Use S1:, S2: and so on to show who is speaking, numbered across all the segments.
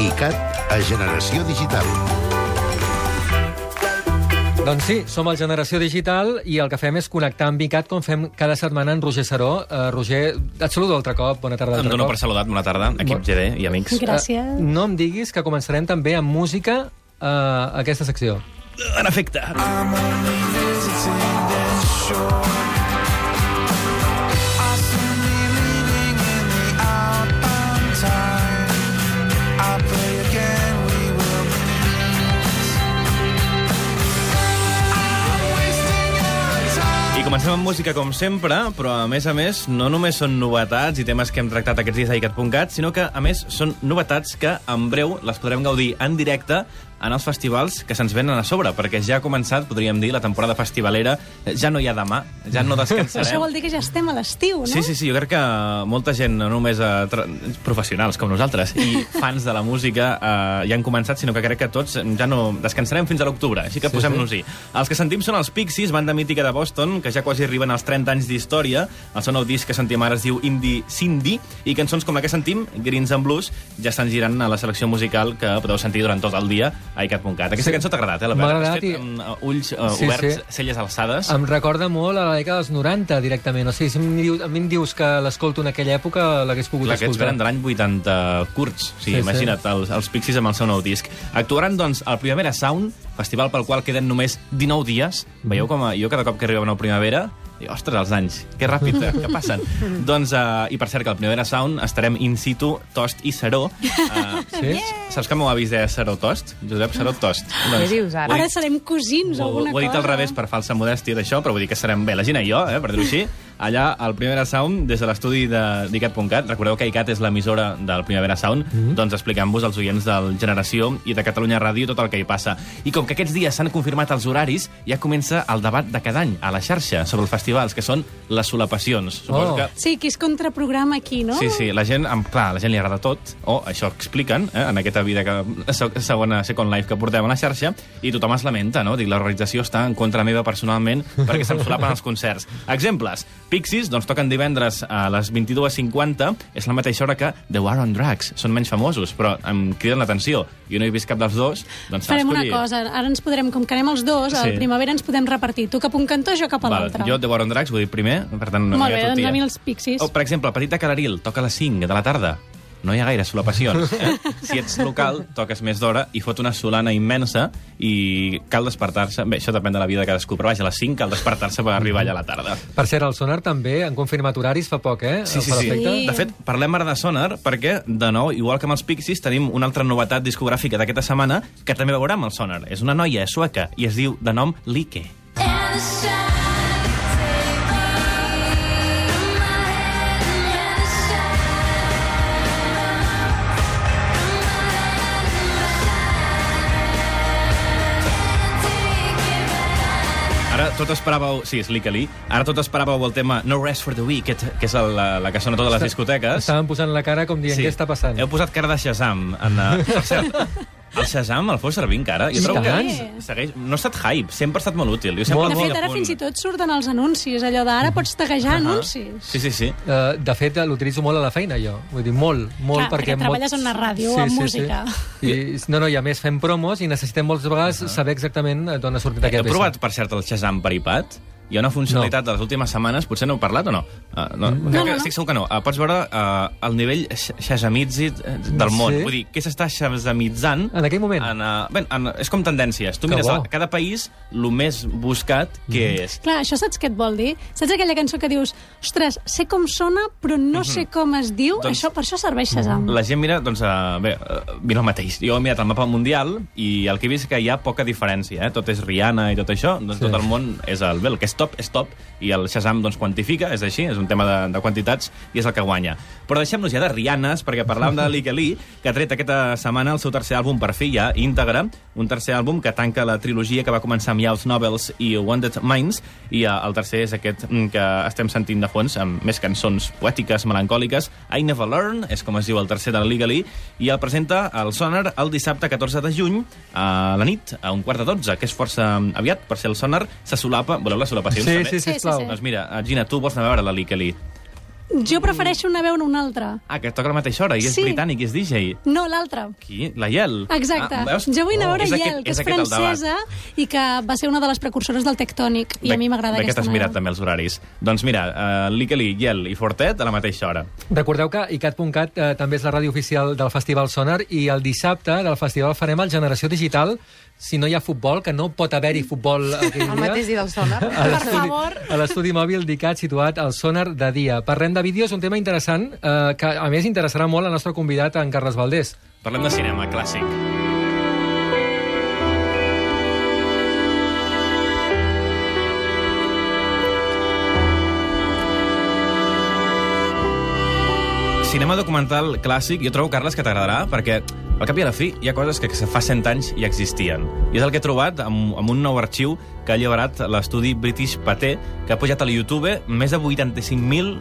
S1: ICAT a Generació Digital.
S2: Doncs sí, som el Generació Digital i el que fem és connectar amb ICAT com fem cada setmana en Roger Saró. Uh, Roger, et saludo altre cop, bona tarda
S3: Em dono
S2: cop.
S3: per saludat, bona tarda, equip
S2: Bon-
S3: GD i amics.
S4: Gràcies.
S2: Eh, no em diguis que començarem també amb música uh, aquesta secció.
S3: En efecte. I comencem amb música, com sempre, però a més a més, no només són novetats i temes que hem tractat aquests dies a icat.cat, sinó que, a més, són novetats que en breu les podrem gaudir en directe en els festivals que se'ns venen a sobre, perquè ja ha començat, podríem dir, la temporada festivalera. Ja no hi ha demà, ja no descansarem.
S4: Això vol dir que ja estem a l'estiu, no?
S3: Sí, sí, sí, jo crec que molta gent, no només eh, tra- professionals com nosaltres i fans de la música eh, ja han començat, sinó que crec que tots ja no descansarem fins a l'octubre, així que
S2: Sí,
S3: posem-nos-hi. Els que sentim són els Pixies, banda mítica de Boston, que ja quasi arriben als 30 anys d'història. El seu nou disc que sentim ara es diu Indie Cindy, i cançons com la que sentim, Greens and Blues, ja estan girant a la selecció musical que podeu sentir durant tot el dia a icat.cat. Aquesta
S2: Sí.
S3: cançó t'ha agradat, eh, la
S2: M'ha
S3: Has
S2: agradat
S3: fet
S2: i-
S3: amb uh, ulls uh,
S2: Sí,
S3: oberts,
S2: sí.
S3: celles alçades.
S2: Em recorda molt a la dècada dels 90, directament. O sigui, si em diu- a mi em dius que l'escolto en aquella època, l'hagués pogut
S3: Clar, aquests
S2: escoltar.
S3: venen de l'any 80 curts. O sigui,
S2: Sí, sí.
S3: imagina't, els, els Pixies amb el seu nou disc. Actuaran, doncs, al Primavera Sound, festival pel qual queden només 19 dies. Veieu com a, jo cada cop que arriba una primavera dic, ostres, els anys, que ràpid, eh, que passen. doncs, uh, i per cert, que al Primavera Sound estarem in situ, Tost i Saró. Uh,
S2: Sí?
S3: Saps que el meu avi es deia Saró Tost? Josep Saró Tost.
S5: Què dius ara?
S4: Ara serem cosins o alguna
S3: ho he dit al
S4: cosa.
S3: revés per falsa modèstia d'això, però vull dir que serem bé, la Gina i jo, eh, per dir-ho així, allà al Primavera Sound, des de l'estudi de- d'ICAT.cat. Recordeu que ICAT és l'emissora del Primavera Sound,
S2: Mhm.
S3: doncs explicant-vos als oients del Generació i de Catalunya Ràdio tot el que hi passa. I com que aquests dies s'han confirmat els horaris, ja comença el debat de cada any a la xarxa sobre els festivals, que són les solapacions. Suposo
S2: Oh.
S3: que
S4: Sí, que és contraprograma aquí, no?
S3: Sí, sí, la gent, amb, clar, la gent li agrada tot, o això expliquen, eh, en aquesta vida que, se- segona Second Life que portem a la xarxa, i tothom es lamenta, no? Dic, l'organització està en contra meva personalment perquè se'm solapen els concerts. Exemples, Pixies, doncs toquen divendres a les 22.50, és la mateixa hora que The War on Drugs. Són menys famosos, però em criden l'atenció. Jo no he vist cap dels dos, doncs s'ha
S4: Farem una
S3: escollit.
S4: cosa, ara ens podrem, com que anem els dos,
S3: Sí.
S4: al primavera ens podem repartir. Tu cap a un cantó, jo cap a
S3: Val,
S4: l'altre.
S3: jo The War on Drugs, vull dir primer, per tant...
S4: Molt bé, doncs a mi els Pixies.
S3: O, per exemple, Petita Calaril, toca a les 5 de la tarda. No hi ha gaire solapacions. Eh? si ets local, toques més d'hora i fot una solana immensa i cal despertar-se... Bé, això depèn de la vida de cadascú, però vaja, a les 5 cal despertar-se per arribar allà a la tarda.
S2: Per cert, el Sonar també han confirmat horaris fa poc, eh?
S3: Sí, sí, sí.
S4: Sí.
S3: De fet, parlem ara de Sonar perquè, de nou, igual que amb els Pixies, tenim una altra novetat discogràfica d'aquesta setmana que també veurem al Sonar. És una noia sueca i es diu de nom Like.
S6: And the
S3: tot esperàveu... Sí, és Lee. Ara tot esperàveu el tema No Rest for the Week, que és el, la, la que sona a totes les discoteques.
S2: Estaven posant la cara com dient, què està passant?
S3: Heu posat cara de Shazam. En, uh, per cert, el Shazam el feu servir encara? Jo trobo que segueix, no ha estat hype, sempre ha estat molt útil. Jo sempre
S4: De fet, ara fins i tot surten els anuncis, allò d'ara pots taguejar anuncis.
S3: Sí, sí, sí.
S2: Uh, de fet, l'utilitzo molt a la feina, jo. Vull dir, molt, molt,
S4: Clar, perquè treballes en una ràdio, amb música.
S2: I, no, no, i a més fem promos i necessitem moltes vegades saber exactament d'on ha sortit
S3: Heu
S2: aquest
S3: provat, per cert, el Shazam per iPad? Hi ha una funcionalitat de les últimes setmanes, potser no heu parlat o no? Uh, no,
S2: Mm.
S4: No,
S3: que
S4: no, no.
S3: estic segur que no. Uh, pots veure uh, el nivell eh, del món.
S2: Sí?
S3: Vull dir, què s'està shazamitzant
S2: En aquell moment?
S3: En, uh, ben, en, és com tendències. Tu
S2: Que
S3: mires
S2: bo.
S3: a cada país el més buscat que és.
S4: Clar, això saps què et vol dir? Saps aquella cançó que dius, ostres, sé com sona, però no sé com es diu?
S3: Doncs-
S4: això, per això serveix Shazam.
S3: La gent mira, doncs, uh, bé, uh, mira el mateix. Jo he mirat el mapa mundial i el que he vist és que hi ha poca diferència. Eh? Tot és Rihanna i tot això, doncs
S2: Sí.
S3: tot el món és el, bé, el que és top, és top, i el Shazam doncs, quantifica, és així, és un tema de, de quantitats, i és el que guanya. Però deixem-nos ja de Rihannes, perquè parlàvem de Lee, que ha tret aquesta setmana el seu tercer àlbum per fi, ja, íntegre, un tercer àlbum que tanca la trilogia que va començar amb Youth Novels i Wounded Minds, i eh, el tercer és aquest mm, que estem sentint de fons, amb més cançons poètiques, melancòliques. I Never Learn, és com es diu el tercer de la Liga i el presenta al Sonar el dissabte 14 de juny, a la nit, a un quart de 12, que és força aviat, per ser el Sonar, se solapa... Voleu les solapacions,
S2: Sí,
S3: també?
S2: sí,
S4: Sí, sí,
S2: sisplau.
S4: sí.
S3: Doncs mira, eh, Gina, tu vols anar a veure la Lee.
S4: Jo prefereixo anar a veure un altre.
S3: Ah, que toca a la mateixa hora i és
S4: Sí.
S3: britànic i és DJ.
S4: No, l'altre.
S3: Qui? La Yel?
S4: Exacte.
S3: Ah, veus?
S4: jo vull anar a veure
S3: És
S4: Yel,
S3: aquest-
S4: que és,
S3: debat.
S4: francesa i que va ser una de les precursores del tectònic, i a mi m'agrada aquesta
S3: t'has mirat
S4: manera.
S3: també els horaris. Doncs mira, uh, Lickely, Yel i Fortet a la mateixa hora.
S2: Recordeu que icat.cat eh, també és la ràdio oficial del Festival Sonar i el dissabte del festival farem el Generació Digital si no hi ha futbol, que no pot haver-hi futbol aquell
S5: El
S2: dia.
S5: mateix dia del sonar.
S2: a l'estudi-
S4: favor.
S2: A l'estudi mòbil d'ICAT situat al Sonar de dia. Parlem de vídeos, un tema interessant, eh, que a més interessarà molt al nostre convidat, en Carles Valdés.
S3: Parlem de cinema, clàssic. Cinema documental clàssic, jo trobo, Carles, que t'agradarà, perquè al cap i a la fi hi ha coses que fa 100 anys ja existien. I és el que he trobat amb, amb un nou arxiu que ha alliberat l'estudi British Pathé, que ha pujat a la YouTube més de 85.000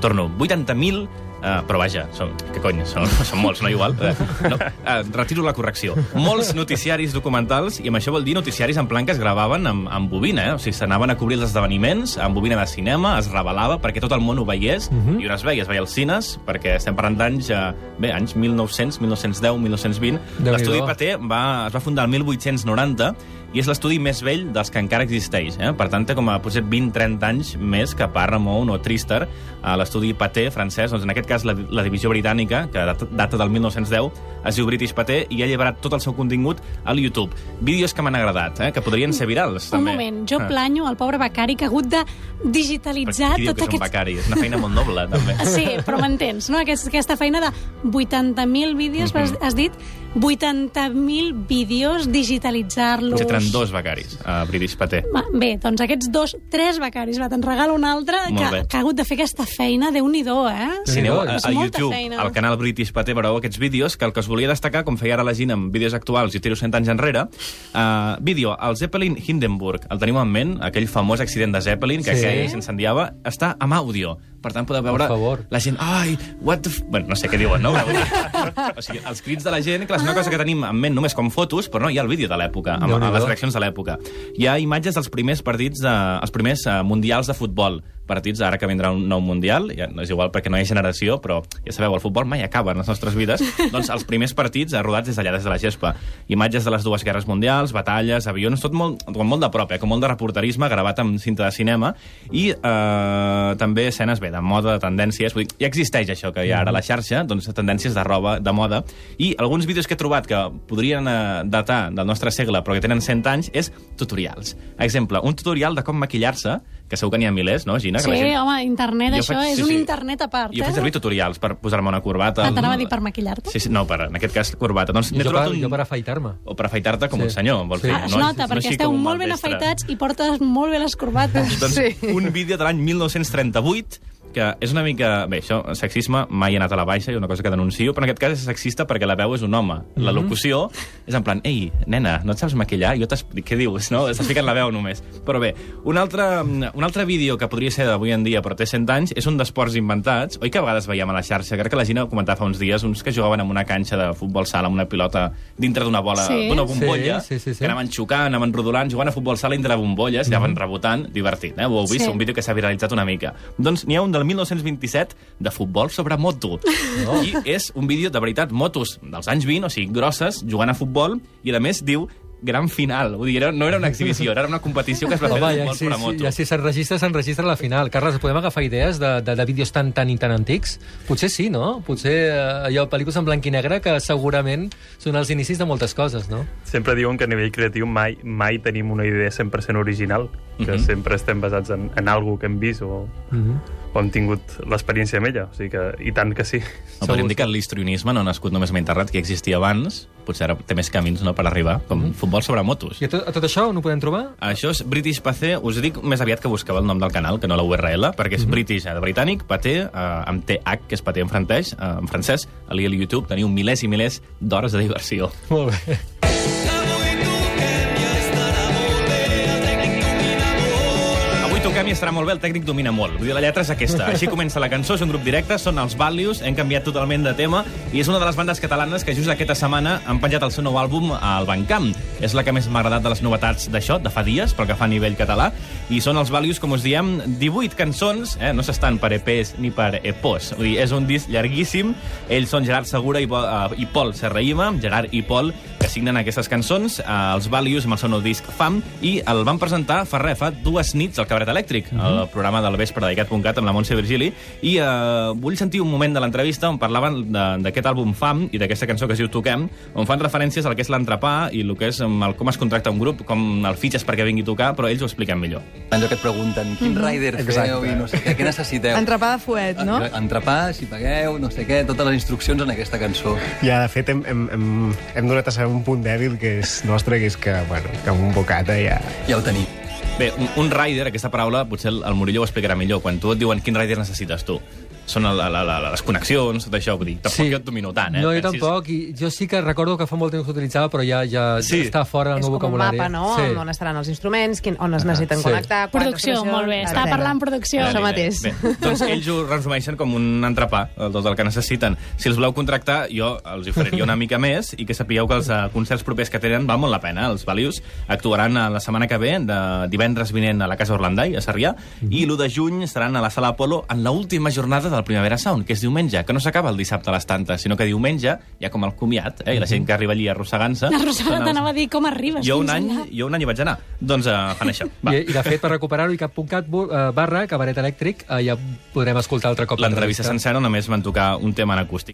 S3: torno, 80.000 Uh, però vaja, són, que cony, són, són molts, no igual? Uh, no, uh, retiro la correcció. Molts noticiaris documentals, i amb això vol dir noticiaris en plan que es gravaven amb, amb bobina, eh? o sigui, s'anaven a cobrir els esdeveniments amb bobina de cinema, es revelava perquè tot el món ho veiés, uh -huh. i on es veia? Es veia als cines, perquè estem parlant d'anys, uh, bé, anys 1900, 1910, 1920.
S2: Déu-n'hi-do.
S3: L'estudi Paté va, es va fundar el 1890 i és l'estudi més vell dels que encara existeix. Eh? Per tant, té com a potser 20-30 anys més que Paramount o Tristar, a l'estudi Paté francès, doncs en aquest cas la, la divisió britànica, que data, data del 1910, es diu British Paté i ha alliberat tot el seu contingut al YouTube. Vídeos que m'han agradat, eh? que podrien ser virals,
S4: Un
S3: també.
S4: moment, jo
S3: Ah.
S4: planyo el pobre becari que ha hagut de digitalitzar
S3: Qui diu
S4: tot
S3: que és
S4: aquest...
S3: becari? És una feina molt noble, també.
S4: Sí, però m'entens, no? Aquest, aquesta feina de 80.000 vídeos,
S3: Mhm.
S4: has, has dit 80.000 vídeos, digitalitzar-los...
S3: Potser tenen dos becaris a British Paté.
S4: Va, Bé, doncs aquests dos, tres becaris, va, te'n regalo un altre que, que ha hagut de fer aquesta feina, de nhi do eh?
S3: Si aneu a, a YouTube,
S4: feina.
S3: al canal British Paté, veureu aquests vídeos, que el que us volia destacar, com feia ara la gent amb vídeos actuals i tiro 100 anys enrere, uh, vídeo, el Zeppelin Hindenburg, el teniu en ment, aquell famós accident de Zeppelin, que
S2: Sí.
S3: sí. aquell s'incendiava, està amb àudio. Per tant, podeu veure la gent, ai, what the... F... Bueno, no sé què diuen, no? O sigui, els crits de la gent, clar, és una cosa que tenim en ment només com fotos, però no, hi ha el vídeo de l'època, amb,
S2: Déu-n'hi-do.
S3: amb les reaccions de l'època. Hi ha imatges dels primers partits, de, els primers uh, mundials de futbol, partits ara que vindrà un nou mundial, ja no és igual perquè no hi ha generació, però ja sabeu, el futbol mai acaba en les nostres vides, doncs els primers partits eh, rodats des d'allà, des de la gespa. Imatges de les dues guerres mundials, batalles, avions, tot molt, com molt de prop, eh, com molt de reporterisme gravat amb cinta de cinema, i eh, també escenes, bé, de moda, de tendències, vull dir, ja existeix això que hi ha ara a la xarxa, doncs tendències de roba, de moda, i alguns vídeos que he trobat que podrien eh, datar del nostre segle, però que tenen 100 anys, és tutorials. Exemple, un tutorial de com maquillar-se, que segur que n'hi ha milers, no, Gina?
S4: Sí,
S3: que la gent...
S4: home, internet,
S3: Jo
S4: això
S3: faig-
S4: és
S3: sí,
S4: un
S3: sí.
S4: internet a part,
S3: Jo
S4: eh?
S3: faig servir tutorials per posar-me una corbata.
S4: Ah, t'anava a dir per maquillar-te?
S3: Sí, sí, no, per, en aquest cas, corbata. Doncs
S2: jo, per,
S3: un...
S2: jo per afaitar-me.
S3: O per afaitar-te com
S2: Sí.
S3: un senyor, vols
S2: Sí.
S3: dir?
S4: Ah, es
S3: no?
S4: nota,
S3: No
S4: perquè esteu molt ben afaitats i portes molt bé les corbates.
S3: Doncs
S5: Sí.
S3: un vídeo de l'any 1938 que és una mica... Bé, això, sexisme, mai he anat a la baixa, i una cosa que denuncio, però en aquest cas és sexista perquè la veu és un home. La
S2: Mhm.
S3: locució és en plan, ei, nena, no et saps maquillar? Jo t'explico... Què dius, no? Estàs ficant la veu només. Però bé, un altre, un altre vídeo que podria ser d'avui en dia, però té 100 anys, és un d'esports inventats. Oi que a vegades veiem a la xarxa, crec que la Gina ho comentava fa uns dies, uns que jugaven en una canxa de futbol sala amb una pilota dintre d'una bola,
S4: Sí.
S3: d'una bombolla,
S2: Sí, sí, sí, sí.
S3: que anaven xocant, anaven rodolant, jugant a futbol sala dintre de bombolles, i anaven rebotant, divertit, eh? Ho heu vist?
S4: Sí.
S3: Un vídeo que s'ha viralitzat una mica. Doncs n'hi ha un del 1927 de futbol sobre moto.
S2: Oh.
S3: I és un vídeo de veritat, motos dels anys 20, o sigui, grosses, jugant a futbol, i a més diu gran final. Vull dir, era- no era una exhibició, era una competició que es va fer
S2: Home,
S3: de futbol
S2: sí,
S3: sobre
S2: sí,
S3: moto.
S2: ja si s'enregistra, s'enregistra la final. Carles, podem agafar idees de, de, de vídeos tan, tan i tan antics? Potser sí, no? Potser eh, allò, pel·lícules en blanc i negre que segurament són els inicis de moltes coses, no?
S7: Sempre diuen que a nivell creatiu mai, mai tenim una idea 100% original, que
S3: Mhm.
S7: sempre estem basats en, en algo que hem vist o,
S2: Mm -hmm.
S7: O hem tingut l'experiència amb ella. O sigui que, I tant que sí.
S3: No, podríem dir que l'histrionisme no ha nascut només a internet, que existia abans, potser ara té més camins no, per arribar, com futbol sobre motos.
S2: I a tot, a tot això on ho podem trobar?
S3: Això és British Pathé, us dic més aviat que busqueu el nom del canal, que no la URL, perquè és British, eh, de britànic, Pathé, eh, amb TH, que és Pathé en francès, eh, en francès, a YouTube teniu milers i milers d'hores de diversió.
S2: Molt bé.
S3: Avui toquem i estarà molt bé, el tècnic domina molt. Vull dir, la lletra és aquesta. Així comença la cançó, és un grup directe, són els Values, hem canviat totalment de tema, i és una de les bandes catalanes que just aquesta setmana han penjat el seu nou àlbum al Bancamp. És la que més m'ha agradat de les novetats d'això, de fa dies, pel que fa a nivell català, I són els Values, com us diem, 18 cançons, eh? no s'estan per EPs ni per EPOs. Vull dir, és un disc llarguíssim. Ells són Gerard Segura i, eh, i Pol Serraïma, Gerard i Pol, que signen aquestes cançons, eh, els Values, amb el seu nou disc Fam, i el van presentar fa res, fa dues nits al Cabaret Elèctric, mm -hmm. el programa del vespre d'ICAT.cat amb la Montse Virgili, i eh, vull sentir un moment de l'entrevista on parlaven de- d'aquest àlbum Fam i d'aquesta cançó que es diu Toquem, on fan referències al que és l'entrepà i el que és amb el, com es contracta un grup, com el fitxes perquè vingui a tocar, però ells ho expliquen millor.
S5: Allò que et pregunten, quin rider feu i no sé què, què necessiteu?
S8: Entrepà de fuet, no?
S5: Entrepà, si pagueu, no sé què, totes les instruccions en aquesta cançó.
S9: Ja, de fet, hem, hem, hem, hem donat a saber un punt dèbil que és nostre, que és que, bueno, que amb un bocata ja...
S5: Ja ho tenim.
S3: Bé, un, un rider, aquesta paraula, potser el, el Murillo ho explicarà millor. Quan tu et diuen quin rider necessites tu, són la, la, la, les connexions, tot això, vull dir, tampoc
S2: Sí.
S3: jo et domino tant, eh?
S2: No, jo
S3: Pensis-
S2: tampoc, i jo sí que recordo que fa molt temps que s'utilitzava, però ja, ja
S3: Sí.
S2: està fora del
S8: És
S2: meu
S8: com un
S2: vocabulari.
S8: mapa, no?
S2: Sí.
S8: On estaran els instruments, quin, on es necessiten
S2: sí.
S8: connectar...
S4: Producció, molt bé.
S8: Etcètera.
S4: parlant producció.
S8: Això mateix.
S3: Bé, doncs ells ho resumeixen com un entrepà, el- tot el que necessiten. Si els voleu contractar, jo els oferiria una mica més i que sapigueu que els eh, concerts propers que tenen val molt la pena. Els Values actuaran eh, la setmana que ve, de divendres vinent a la Casa Orlandai, a Sarrià, i l'1 de juny estaran a la Sala Apolo en l'última jornada del Primavera Sound, que és diumenge, que no s'acaba el dissabte a les tantes, sinó que diumenge, ja com el comiat, eh, i la gent que arriba allí arrossegant-se...
S4: La Rosada
S3: són els-
S4: t'anava a dir com arribes
S3: jo un, any,
S4: allà.
S3: jo un any hi vaig anar. Doncs uh, fan això. Va.
S2: I, I, de fet, per recuperar-ho, icat.cat bu- eh, barra cabaret elèctric, eh, ja podrem escoltar altre cop
S3: L'entrevista sencera només van tocar un tema en acústic.